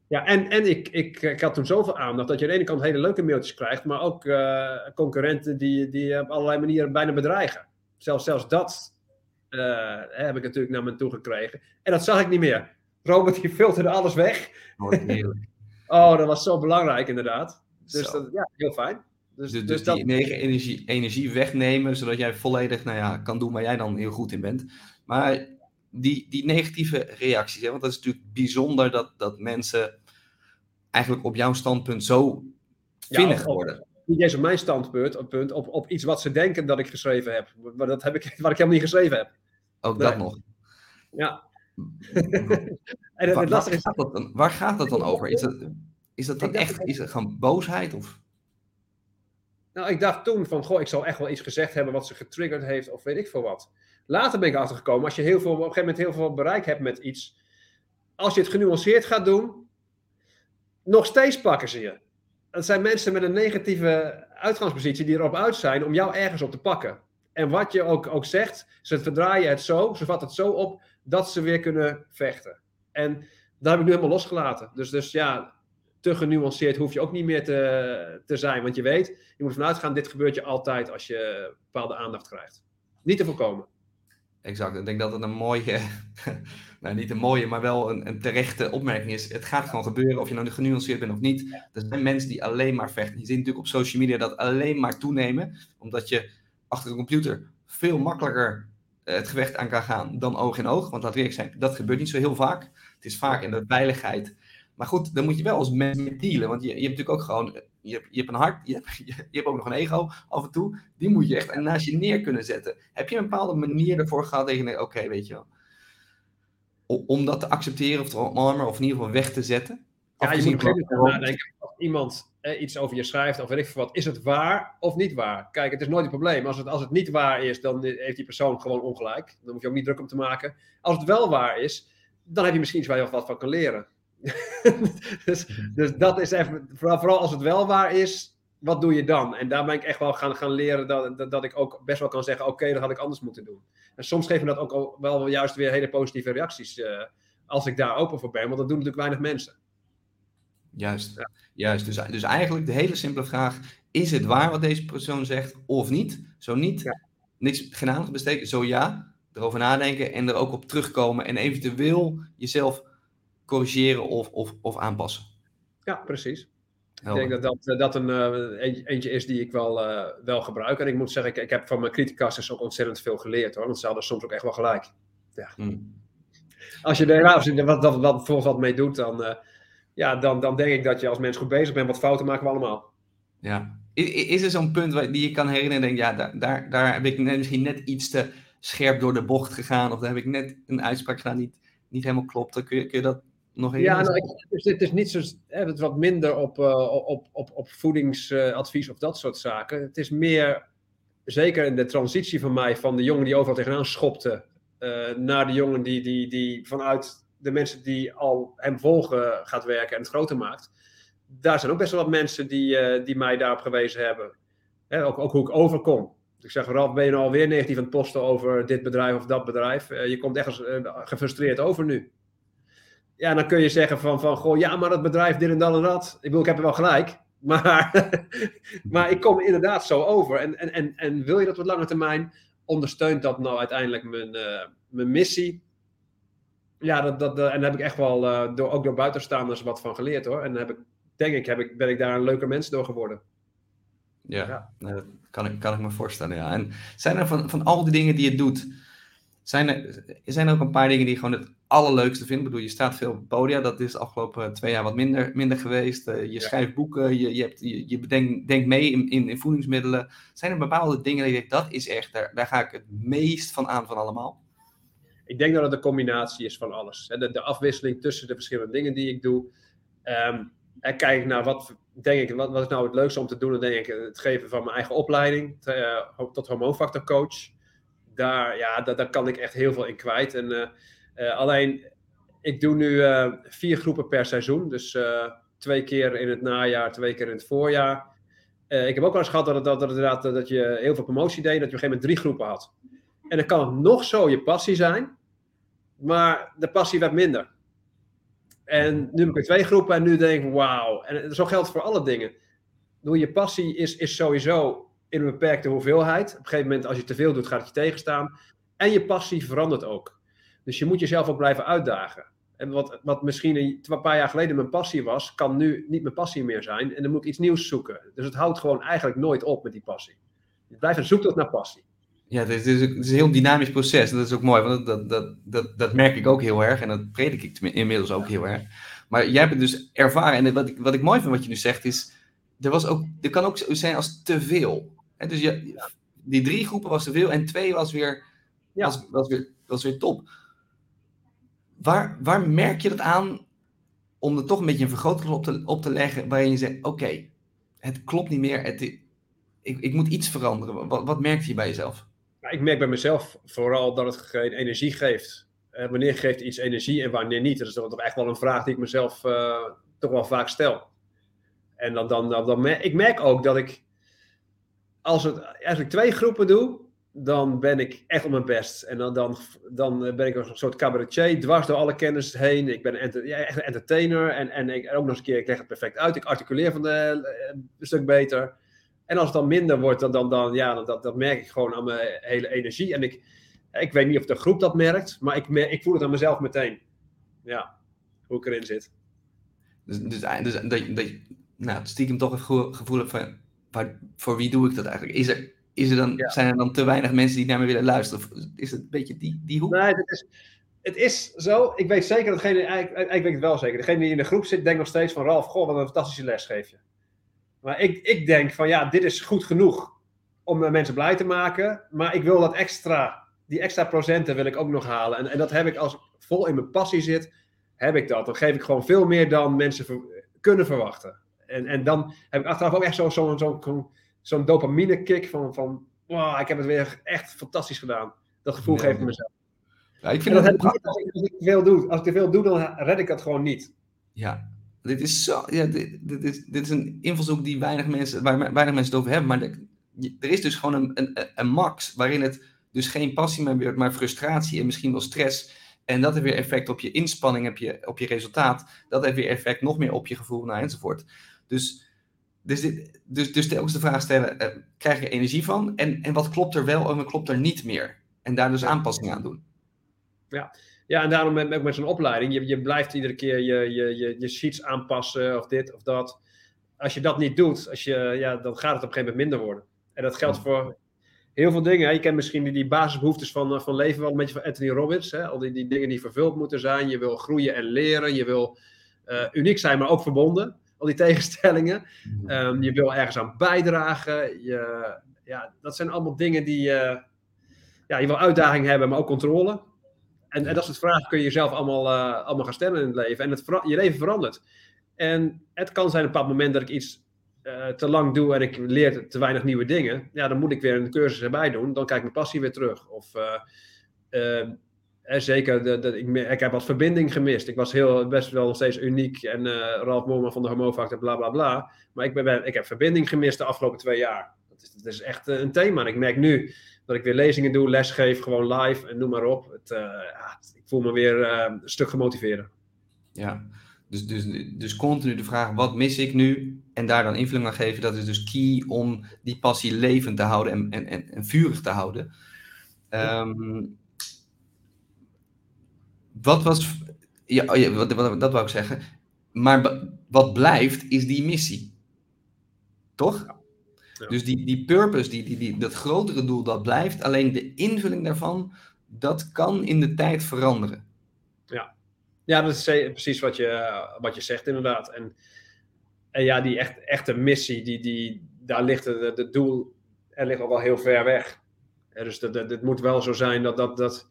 Ja, en, en ik, ik, ik had toen zoveel aandacht dat je aan de ene kant hele leuke mailtjes krijgt, maar ook uh, concurrenten die, die op allerlei manieren bijna bedreigen. Zelfs, zelfs dat uh, heb ik natuurlijk naar me toe gekregen. En dat zag ik niet meer. Robert die filterde alles weg. Oh, oh dat was zo belangrijk inderdaad. Dus dat, ja, heel fijn. Dus, dus, dus die dat... energie, energie wegnemen, zodat jij volledig nou ja, kan doen waar jij dan heel goed in bent. Maar die, die negatieve reacties, hè, want dat is natuurlijk bijzonder dat, dat mensen eigenlijk op jouw standpunt zo vinnig ja, worden niet eens op mijn standpunt op, punt, op, op iets wat ze denken dat ik geschreven heb. Maar dat heb ik, wat ik helemaal niet geschreven heb. Ook dat nog. Ja. en het, waar, gaat dat dan, waar gaat dat dan over? Is dat, is dat dan echt is het gewoon boosheid? Of? Nou, ik dacht toen van, goh, ik zal echt wel iets gezegd hebben wat ze getriggerd heeft of weet ik veel wat. Later ben ik achtergekomen, als je heel veel, op een gegeven moment heel veel bereik hebt met iets, als je het genuanceerd gaat doen, nog steeds pakken ze je het zijn mensen met een negatieve uitgangspositie die erop uit zijn om jou ergens op te pakken. En wat je ook, ook zegt, ze verdraaien het zo, ze vatten het zo op dat ze weer kunnen vechten. En daar heb ik nu helemaal losgelaten. Dus, dus ja, te genuanceerd hoef je ook niet meer te, te zijn. Want je weet, je moet ervan uitgaan, dit gebeurt je altijd als je bepaalde aandacht krijgt. Niet te voorkomen. Exact. Ik denk dat het een mooie, nou niet een mooie, maar wel een, een, terechte opmerking is. Het gaat gewoon gebeuren of je nou genuanceerd bent of niet. Er zijn mensen die alleen maar vechten. Je ziet natuurlijk op social media dat alleen maar toenemen, omdat je achter een computer veel makkelijker eh, het gevecht aan kan gaan dan oog in oog. Want laat ik zijn, dat gebeurt niet zo heel vaak. Het is vaak in de veiligheid. Maar goed, dan moet je wel als mens mee dealen. Want je, je hebt natuurlijk ook gewoon je hebt, je hebt een hart, je hebt, je, hebt ook nog een ego af en toe. Die moet je echt naast je neer kunnen zetten. Heb je een bepaalde manier ervoor gehad dat je denkt, oké, weet je wel. Om dat te accepteren of te omarmen of in ieder geval weg te zetten? Ja, je moet op nadenken. Als iemand iets over je schrijft of weet ik veel wat, is het waar of niet waar? Kijk, het is nooit een probleem. Als het, als het niet waar is, dan heeft die persoon gewoon ongelijk. Dan hoef je ook niet druk om te maken. Als het wel waar is, dan heb je misschien iets waar je wat van kan leren. dus, dus dat is even, vooral, vooral als het wel waar is, wat doe je dan? En daar ben ik echt wel gaan, gaan leren dat, dat, ik ook best wel kan zeggen: oké, dat had ik anders moeten doen. En soms geven dat ook wel juist weer hele positieve reacties. Uh, als ik daar open voor ben, want dat doen natuurlijk weinig mensen. Juist, juist. Dus, dus eigenlijk de hele simpele vraag: is het waar wat deze persoon zegt of niet? Zo niet, ja. niks, geen aandacht besteden. Zo ja, erover nadenken en er ook op terugkomen en eventueel jezelf corrigeren of, of, of aanpassen. Ja, precies. Ik denk dat dat, eh, dat een, uh, eentje is die ik wel, uh, wel gebruik. En ik moet zeggen, ik, ik heb van mijn criticasters ook ontzettend veel geleerd hoor. Want ze hadden soms ook echt wel gelijk. Ja. Hmm. Als je er als je wat, wat, wat, wat mee doet, dan, uh, ja, dan, dan denk ik dat je als mens goed bezig bent. Wat fouten maken we allemaal. Ja. Is, is er zo'n punt waar, die je kan herinneren en denk, ja, daar, daar, daar heb ik net, misschien net iets te scherp door de bocht gegaan. Of daar heb ik net een uitspraak gedaan die niet helemaal klopt. Dan kun je, kun je dat nog ja, nou, ik, dus het is niet zo, hè, het wat minder op, uh, op, op, op voedingsadvies of dat soort zaken. Het is meer, zeker in de transitie van mij, van de jongen die overal tegenaan schopte, uh, naar de jongen die, die, die vanuit de mensen die al hem volgen gaat werken en het groter maakt. Daar zijn ook best wel wat mensen die, uh, die mij daarop gewezen hebben. Hè, ook, ook hoe ik overkom. Ik zeg, Ralf, ben je nou alweer negatief aan het posten over dit bedrijf of dat bedrijf? je komt echt gefrustreerd over nu ja, dan kun je zeggen van, van goh, ja, maar dat bedrijf dit en dat en dat. Ik bedoel, ik heb er wel gelijk. Maar, maar ik kom inderdaad zo over. En, en, en, en wil je dat op lange termijn, ondersteunt dat nou uiteindelijk mijn, uh, mijn missie? Ja, dat, dat, en daar heb ik echt wel uh, door, ook door buitenstaanders wat van geleerd hoor. En heb ik, denk ik, heb ik, ben ik daar een leuker mens door geworden. Ja, ja. dat kan ik, kan ik me voorstellen. Ja. En zijn er van, van al die dingen die je doet, Zijn er, zijn er ook een paar dingen die je gewoon het allerleukste vindt? Ik bedoel, je staat veel op podia, dat is de afgelopen twee jaar wat minder, minder geweest. Uh, je schrijft boeken, je, je, hebt, je, je bedenkt, denkt mee in, in, in, voedingsmiddelen. Zijn er bepaalde dingen die je denkt, dat is echt, daar, daar ga ik het meest van aan van allemaal? Ik denk dat het een combinatie is van alles. De, de afwisseling tussen de verschillende dingen die ik doe. Um, en kijk naar wat denk ik, wat, wat is nou het leukste om te doen? Dan denk ik het geven van mijn eigen opleiding uh, tot hormoonfactorcoach. Daar, ja, daar, kan ik echt heel veel in kwijt. En, uh, uh, alleen, ik doe nu vier groepen per seizoen. Dus twee keer in het najaar, twee keer in het voorjaar. ik heb ook wel eens gehad dat, dat, dat, dat je heel veel promotie deed. Dat je op een gegeven moment drie groepen had. En dan kan het nog zo je passie zijn. Maar de passie werd minder. En nu heb ik twee groepen en nu denk ik, wauw. En zo geldt voor alle dingen. Je passie is, is sowieso in een beperkte hoeveelheid. Op een gegeven moment, als je te veel doet, gaat het je tegenstaan. En je passie verandert ook. Dus je moet jezelf ook blijven uitdagen. En wat, wat misschien een, paar jaar geleden mijn passie was, kan nu niet mijn passie meer zijn. En dan moet ik iets nieuws zoeken. Dus het houdt gewoon eigenlijk nooit op met die passie. Je blijft een zoektocht naar passie. Ja, het is, is, een heel dynamisch proces. En dat is ook mooi, want dat, dat, dat, dat merk ik ook heel erg. En dat predik ik inmiddels ook heel erg. Maar jij hebt het dus ervaren. En wat ik, wat ik mooi vind wat je nu zegt is... Er, was ook, er kan ook zijn als te veel. En dus je, die drie groepen was te veel. En twee was weer, ja. was, was weer, was weer top. Waar, waar merk je dat aan om er toch een beetje een vergrootglas op te, op te leggen... waarin je zegt, oké, het klopt niet meer. Het, ik, ik moet iets veranderen. Wat, wat merk je bij jezelf? ik merk bij mezelf vooral dat het geen energie geeft. Uh, wanneer geeft iets energie en wanneer niet? Dat is toch echt wel een vraag die ik mezelf uh, toch wel vaak stel. En dan, dan, dan, dan, ik merk ook dat ik, als, ik twee groepen doe, dan ben ik echt op mijn best. En dan, dan, dan ben ik een soort cabaretier, dwars door alle kennis heen. Ik ben echt een entertainer. En, en ik, ook nog eens een keer, ik leg het perfect uit. Ik articuleer van de, eh, een stuk beter. En als het dan minder wordt, dan, dan, dan ja, dat, dat merk ik gewoon aan mijn hele energie. En ik, ik weet niet of de groep dat merkt, maar ik, ik voel het aan mezelf meteen. Ja, hoe ik erin zit. Dus, dus, dus dat, dat, nou, stiekem toch het gevoel van, waar, voor wie doe ik dat eigenlijk? Is er, is er dan, Zijn er dan te weinig mensen die naar me willen luisteren? Of is het een beetje die, die hoek? Nee, het is, het is zo. Ik weet zeker dat degene, ik, ik weet het wel zeker. Degene die in de groep zit, denkt nog steeds van Ralf, goh, wat een fantastische les geef je. Maar ik, ik denk van ja, dit is goed genoeg om mensen blij te maken. Maar ik wil dat extra, die extra procenten wil ik ook nog halen. En, en dat heb ik als ik vol in mijn passie zit, heb ik dat. Dan geef ik gewoon veel meer dan mensen kunnen verwachten. En, en dan heb ik achteraf ook echt zo'n zo, zo, zo, zo dopamine kick van, van wow, ik heb het weer echt fantastisch gedaan. Dat gevoel geeft me mezelf. Ja, ik vind dat, als ik, als ik te veel doe. Als ik te veel doe, dan red ik dat gewoon niet. Ja, dit is, zo, ja, dit, dit, is, dit is een invalshoek die weinig mensen, waar weinig mensen het over hebben. Maar er is dus gewoon een, een, een max waarin het dus geen passie meer wordt, maar frustratie en misschien wel stress. En dat heeft weer effect op je inspanning, op je, op je resultaat. Dat heeft weer effect nog meer op je gevoel nou, enzovoort. Dus, dus, dit, dus, dus telkens de vraag stellen, uh, krijg je energie van? En, en wat klopt er wel en wat klopt er niet meer? En daar dus aanpassingen aan doen. Ja, ja, en daarom met, met zo'n opleiding, je, je blijft iedere keer je, je, je, je sheets aanpassen of dit of dat. Als je dat niet doet, als je, ja, dan gaat het op een gegeven moment minder worden. En dat geldt voor heel veel dingen. Je kent misschien die, die basisbehoeftes van, van leven wel een beetje van Anthony Robbins. Hè? Al die, die dingen die vervuld moeten zijn. Je wil groeien en leren. Je wil uh, uniek zijn, maar ook verbonden. Al die tegenstellingen. Um, je wil ergens aan bijdragen. Je, ja, dat zijn allemaal dingen die... Uh, ja, je wil uitdaging hebben, maar ook controle. En, en dat soort vragen kun je jezelf allemaal, uh, allemaal gaan stellen in het leven. En het je leven verandert. En het kan zijn op een bepaald moment dat ik iets uh, te lang doe en ik leer te weinig nieuwe dingen. Ja, dan moet ik weer een cursus erbij doen. Dan kijk ik mijn passie weer terug. Of zeker, de, de, ik, ik, heb wat verbinding gemist. Ik was heel, best wel nog steeds uniek. En Ralf Moorman van de Homofactor, bla bla bla. Maar ik, ben, ik heb verbinding gemist de afgelopen twee jaar. Dat is, dat is echt een thema. En ik merk nu dat ik weer lezingen doe, lesgeef, gewoon live en noem maar op. Het, uh, ja, ik voel me weer uh, een stuk gemotiveerder. Ja, dus, dus, dus continu de vraag, wat mis ik nu? En daar dan invulling aan geven, dat is dus key om die passie levend te houden en, en, en, en vurig te houden. Um, wat was, ja, oh wat, wat, dat wou ik zeggen. Maar wat blijft, is die missie. Toch? Ja. Dus die, die purpose, die, die, die, dat grotere doel, dat blijft. Alleen de invulling daarvan, dat kan in de tijd veranderen. Ja, ja dat is precies wat je, wat je zegt inderdaad. En, en ja, die echt, echte missie, die, die, daar ligt het, doel, er ligt al wel heel ver weg. dus het moet wel zo zijn dat, dat, dat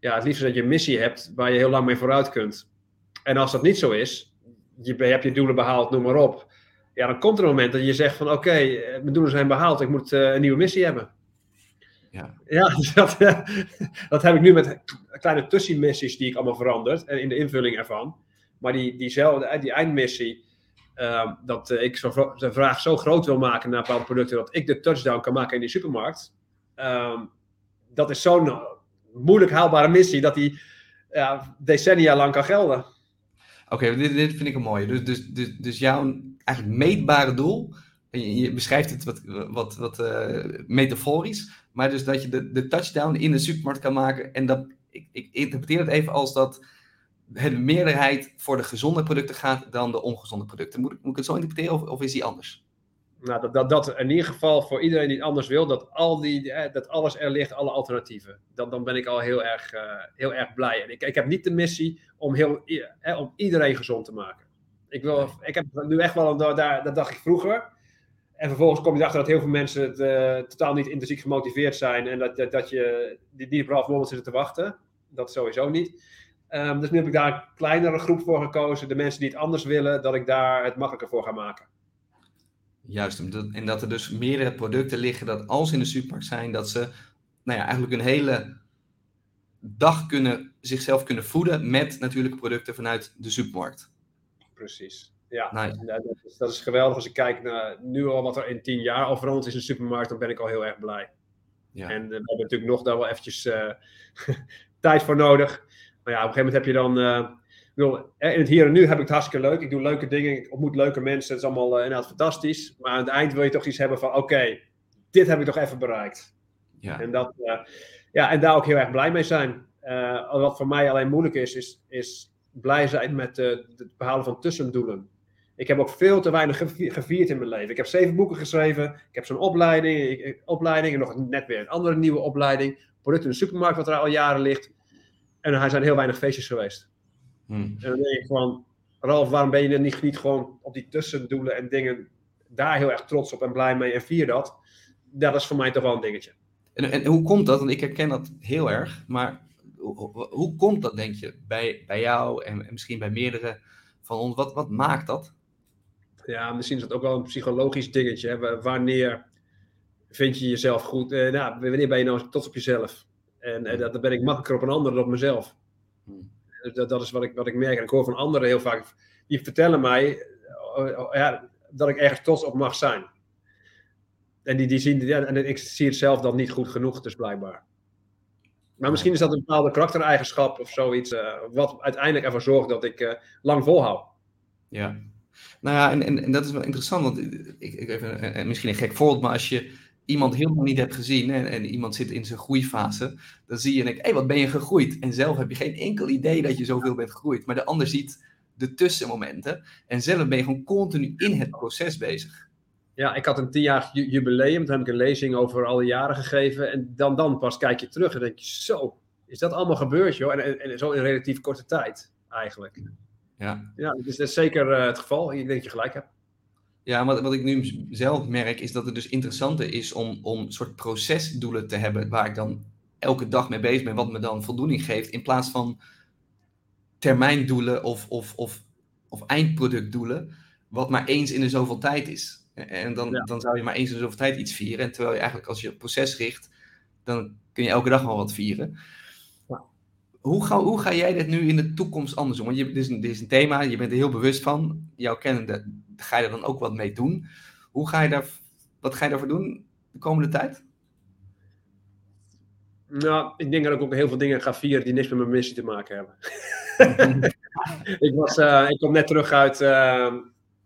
ja, het liefst dat je een missie hebt waar je heel lang mee vooruit kunt. En als dat niet zo is, je hebt je doelen behaald, noem maar op. Ja, dan komt er een moment dat je zegt van oké, eh, mijn doelen zijn behaald, ik moet uh, een nieuwe missie hebben. Ja, ja dat, dat heb ik nu met kleine tussenmissies die ik allemaal veranderd en in de invulling ervan. Maar die, diezelfde, die eindmissie, uh, dat ik zo, de vraag zo groot wil maken naar bepaalde producten, dat ik de touchdown kan maken in die supermarkt. Uh, dat is zo'n moeilijk haalbare missie dat die ja, decennia lang kan gelden. Oké, dit, dit vind ik een mooie. Dus, dus, dus, dus jouw eigenlijk meetbare doel, je, beschrijft het wat, wat, wat uh, metaforisch, maar dus dat je de, de touchdown in de supermarkt kan maken. En dat, ik, ik interpreteer het even als dat de meerderheid voor de gezonde producten gaat dan de ongezonde producten. Moet, moet ik het zo interpreteren of, of is die anders? Nou, dat, dat, dat in ieder geval voor iedereen die het anders wil, dat, al die, eh, dat alles er ligt, alle alternatieven. Dan, dan ben ik al heel erg, uh, heel erg blij. En ik, ik heb niet de missie om, heel, eh, om iedereen gezond te maken. Ik, wil, ik heb nu echt wel, een, daar, dat dacht ik vroeger. En vervolgens kom je erachter dat heel veel mensen totaal niet intrinsiek gemotiveerd zijn. En dat, dat, dat je die, die op moment zitten te wachten. Dat sowieso niet. Um, dus nu heb ik daar een kleinere groep voor gekozen. De mensen die het anders willen, dat ik daar het makkelijker voor ga maken. Juist, en dat er dus meerdere producten liggen dat als ze in de supermarkt zijn, dat ze nou ja, eigenlijk een hele dag kunnen, zichzelf kunnen voeden met natuurlijke producten vanuit de supermarkt. Precies. Ja, dat, is, dat, is, geweldig. Als ik kijk naar nu al wat er in tien jaar al veranderd is in de supermarkt, dan ben ik al heel erg blij. Ja. En uh, we hebben natuurlijk nog daar wel eventjes uh, tijd voor nodig. Maar ja, op een gegeven moment heb je dan wil, in het hier en nu heb ik het hartstikke leuk. Ik doe leuke dingen, ik ontmoet leuke mensen. Het is allemaal uh, inderdaad fantastisch. Maar aan het eind wil je toch iets hebben van: oké, dit heb ik toch even bereikt. Ja. En, dat, uh, ja, en daar ook heel erg blij mee zijn. Uh, wat voor mij alleen moeilijk is, is, is blij zijn met het behalen van tussendoelen. Ik heb ook veel te weinig gevierd in mijn leven. Ik heb zeven boeken geschreven. Ik heb zo'n opleiding, ik, opleiding en nog net weer een andere nieuwe opleiding. Product in de supermarkt, wat er al jaren ligt. En er zijn heel weinig feestjes geweest. Hmm. En dan denk ik van, Ralf, waarom ben je er niet, niet gewoon op die tussendoelen en dingen daar heel erg trots op en blij mee en vier dat? Dat is voor mij toch wel een dingetje. En, en hoe komt dat? Want ik herken dat heel erg, maar hoe, hoe komt dat, denk je, bij, bij jou en, misschien bij meerdere van ons? Wat, wat maakt dat? Ja, misschien is dat ook wel een psychologisch dingetje. Hè? Wanneer vind je jezelf goed? Eh, nou, wanneer ben je nou trots op jezelf? En eh, dat, ben ik makkelijker op een ander dan op mezelf. Hmm. Dat, dat is wat ik, wat ik merk. En ik hoor van anderen heel vaak, die vertellen mij uh, ja, dat ik ergens trots op mag zijn. En, die, die zien, ja, en ik zie het zelf dan niet goed genoeg, dus blijkbaar. Maar misschien is dat een bepaalde karaktereigenschap of zoiets, uh, wat uiteindelijk ervoor zorgt dat ik lang volhoud. Ja, nou ja, en, en, en, dat is wel interessant, want ik, ik even, misschien een gek voorbeeld, maar als je iemand helemaal niet hebt gezien en, en, iemand zit in zijn groeifase, dan zie je en hé, hey, wat ben je gegroeid? En zelf heb je geen enkel idee dat je zoveel bent gegroeid. Maar de ander ziet de tussenmomenten en zelf ben je gewoon continu in het proces bezig. Ja, ik had een tienjarig jubileum, toen heb ik een lezing over alle jaren gegeven. En dan, dan pas kijk je terug en denk je, zo, is dat allemaal gebeurd, joh? En, en, zo in relatief korte tijd, eigenlijk. Ja, ja dus dat is zeker uh, het geval. Ik denk dat je gelijk hebt. Ja, wat, wat ik nu zelf merk is dat het dus interessanter is om, om een soort procesdoelen te hebben waar ik dan elke dag mee bezig ben, wat me dan voldoening geeft, in plaats van termijndoelen of, of, of, of eindproductdoelen, wat maar eens in de zoveel tijd is. En dan, dan zou je maar eens in de zoveel tijd iets vieren. En terwijl je eigenlijk als je het proces richt, dan kun je elke dag wel wat vieren. Hoe, ga, hoe ga jij dit nu in de toekomst anders doen? Want je, dit, is een, dit is een thema, je bent er heel bewust van. Jouw kennende ga je er dan ook wat mee doen. Hoe ga je daar, wat ga je daarvoor doen de komende tijd? Nou, ik denk dat ik ook heel veel dingen ga vieren die niks met mijn missie te maken hebben. ik, was, uh, ik kom net terug uit uh,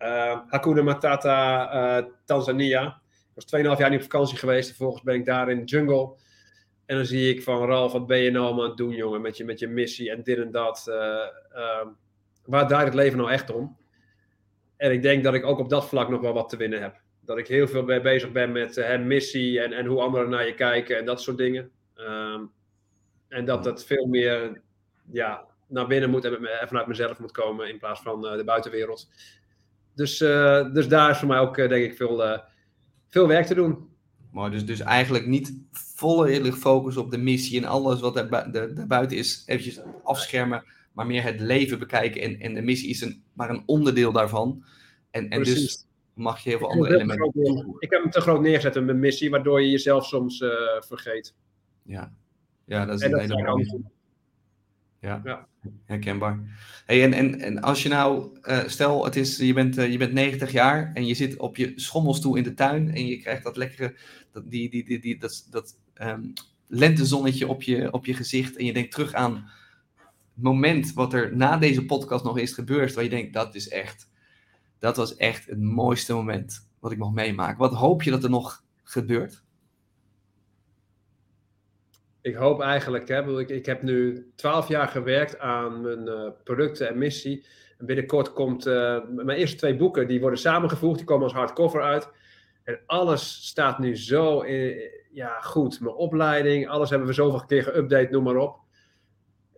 uh, Hakuna Matata, Tanzania. Ik was 2,5 jaar niet op vakantie geweest. Vervolgens ben ik daar in de jungle. En dan zie ik van Ralf, wat ben je nou allemaal aan het doen, jongen, met je, met je missie en dit en dat. waar draait het leven nou echt om? En ik denk dat ik ook op dat vlak nog wel wat te winnen heb. Dat ik heel veel bezig ben met uh, missie en, en hoe anderen naar je kijken en dat soort dingen. Um, En dat dat veel meer ja, naar binnen moet en vanuit mezelf moet komen in plaats van de buitenwereld. Dus, dus daar is voor mij ook, denk ik, veel, veel werk te doen. Maar dus, dus eigenlijk niet volledig focus op de missie en alles wat er, de, buiten is, eventjes afschermen, maar meer het leven bekijken. En, en de missie is een, maar een onderdeel daarvan. En, en dus mag je heel veel andere elementen Ik heb hem te groot neergezet in mijn missie, waardoor je jezelf soms uh, vergeet. Ja. ja, dat is en een hele Ja. ja, herkenbaar. Hey, en, en, en als je nou, uh, stel het is, je, bent, uh, je bent 90 jaar en je zit op je schommelstoel in de tuin en je krijgt dat lekkere, dat, die, die, die, die, dat, dat um, lentezonnetje op je, op je gezicht en je denkt terug aan het moment wat er na deze podcast nog is gebeurd, waar je denkt, dat is echt dat was echt het mooiste moment wat ik mocht meemaken. Wat hoop je dat er nog gebeurt? Ik hoop eigenlijk, hè, ik, ik heb nu twaalf jaar gewerkt aan mijn uh, producten en missie. En binnenkort komt uh, mijn eerste twee boeken, die worden samengevoegd, die komen als hardcover uit. En alles staat nu zo ja, goed. Mijn opleiding, alles hebben we zoveel keer geüpdate, noem maar op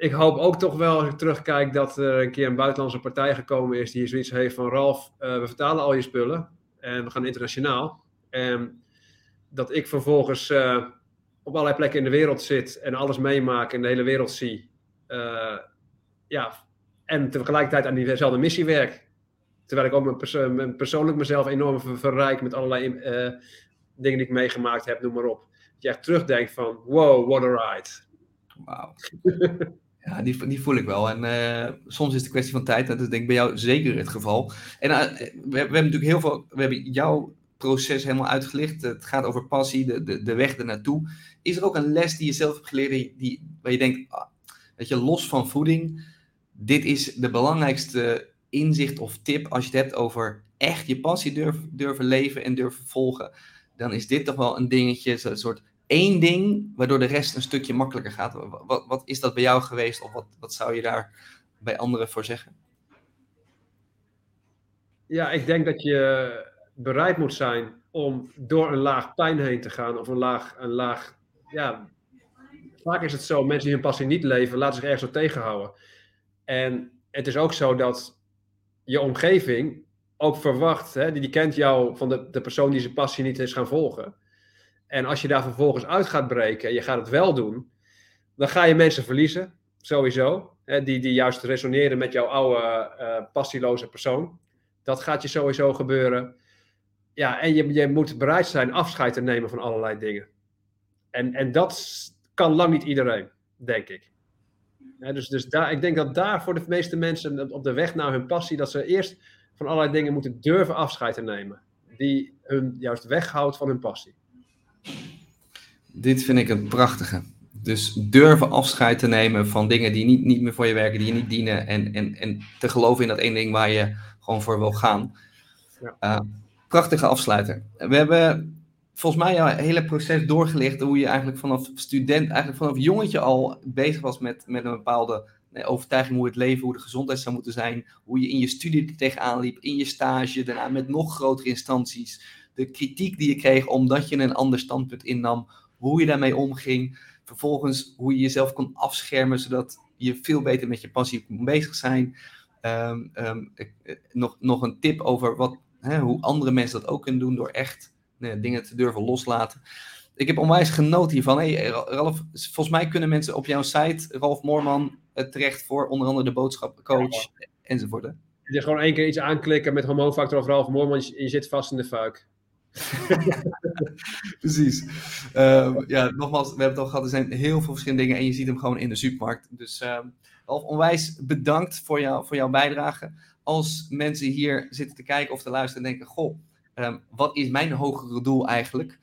ik hoop ook toch wel, als ik terugkijk, dat er een keer een buitenlandse partij gekomen is die zoiets heeft van Ralf, uh, we vertalen al je spullen en we gaan internationaal. En dat ik vervolgens uh, op allerlei plekken in de wereld zit en alles meemaak en de hele wereld zie. Uh, ja, en tegelijkertijd aan diezelfde missie werk. Terwijl ik ook mijn, perso mijn persoonlijk mezelf enorm ver verrijk met allerlei dingen die ik meegemaakt heb, noem maar op. Dat je echt terugdenkt van, wow, what a ride. Wauw. Ja, die, die voel ik wel. En uh, soms is het een kwestie van tijd. Dat is denk ik bij jou zeker het geval. En uh, we, hebben natuurlijk heel veel. We hebben jouw proces helemaal uitgelicht. Het gaat over passie, de, de, de weg ernaartoe. Is er ook een les die je zelf hebt geleerd, die, waar je denkt, ah, dat je los van voeding, dit is de belangrijkste inzicht of tip als je het hebt over echt je passie durven, durven leven en durven volgen. Dan is dit toch wel een dingetje, een soort één ding waardoor de rest een stukje makkelijker gaat. Wat, wat is dat bij jou geweest of wat, wat zou je daar bij anderen voor zeggen? Ja, ik denk dat je bereid moet zijn om door een laag pijn heen te gaan of een laag, een laag ja, vaak is het zo, mensen die hun passie niet leven, laten zich ergens op tegenhouden. En het is ook zo dat je omgeving ook verwacht, hè, die, die kent jou van de, de persoon die zijn passie niet is gaan volgen. En als je daar vervolgens uit gaat breken en je gaat het wel doen, dan ga je mensen verliezen, sowieso. Hè, die, die juist resoneren met jouw oude uh, passieloze persoon. Dat gaat je sowieso gebeuren. Ja, en je, je moet bereid zijn afscheid te nemen van allerlei dingen. En, en dat kan lang niet iedereen, denk ik. Dus dus daar, ik denk dat daar voor de meeste mensen op de weg naar hun passie, dat ze eerst van allerlei dingen moeten durven afscheid te nemen. Die hun juist weghoudt van hun passie. Dit vind ik een prachtige. Dus durven afscheid te nemen van dingen die niet, niet meer voor je werken, die je niet dienen. En, en, en te geloven in dat één ding waar je gewoon voor wil gaan. Ja. Uh, prachtige afsluiter. We hebben volgens mij jouw hele proces doorgelicht hoe je eigenlijk vanaf student, eigenlijk vanaf jongetje al bezig was met, met een bepaalde overtuiging hoe het leven, hoe de gezondheid zou moeten zijn. Hoe je in je studie tegenaan liep, in je stage, daarna met nog grotere instanties de kritiek die je kreeg omdat je een ander standpunt innam, hoe je daarmee omging. Vervolgens hoe je jezelf kon afschermen zodat je veel beter met je passie kon bezig zijn. Um, um, nog, nog een tip over wat, hè, hoe andere mensen dat ook kunnen doen door echt nee, dingen te durven loslaten. Ik heb onwijs genoten hiervan. Hey, Ralf, volgens mij kunnen mensen op jouw site, Ralf Moorman, terecht voor onder andere de boodschapcoach ja, enzovoort. Je gewoon één keer iets aanklikken met hormoonfactor of Ralf Moorman, je, zit vast in de fuik. Precies. Uh, ja, nogmaals, we hebben het al gehad. Er zijn heel veel verschillende dingen en je ziet hem gewoon in de supermarkt. Dus uh, onwijs bedankt voor, jou, voor jouw bijdrage. Als mensen hier zitten te kijken of te luisteren en denken: Goh, um, wat is mijn hogere doel eigenlijk?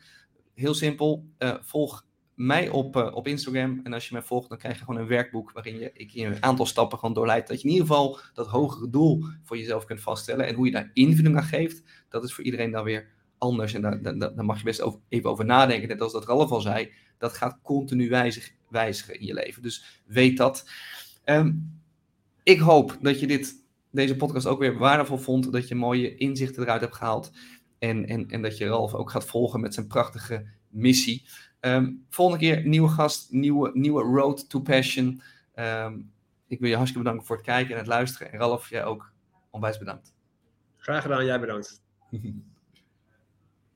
Heel simpel, uh, volg mij op, uh, op Instagram. En als je mij volgt, dan krijg je gewoon een werkboek waarin je, ik je een aantal stappen gewoon doorleid. Dat je in ieder geval dat hogere doel voor jezelf kunt vaststellen. En hoe je daar invulling aan geeft, dat is voor iedereen dan weer anders. En daar, daar, daar mag je best over, even over nadenken. Net als dat Ralf al zei, dat gaat continu wijzig, wijzigen in je leven. Dus weet dat. Um, ik hoop dat je dit, deze podcast ook weer waardevol vond. Dat je mooie inzichten eruit hebt gehaald. En, en, en dat je Ralf ook gaat volgen met zijn prachtige missie. Ehm, volgende keer nieuwe gast, nieuwe, nieuwe Road to Passion. Ehm, ik wil je hartstikke bedanken voor het kijken en het luisteren. En Ralf, jij ook onwijs bedankt. Graag gedaan, jij bedankt.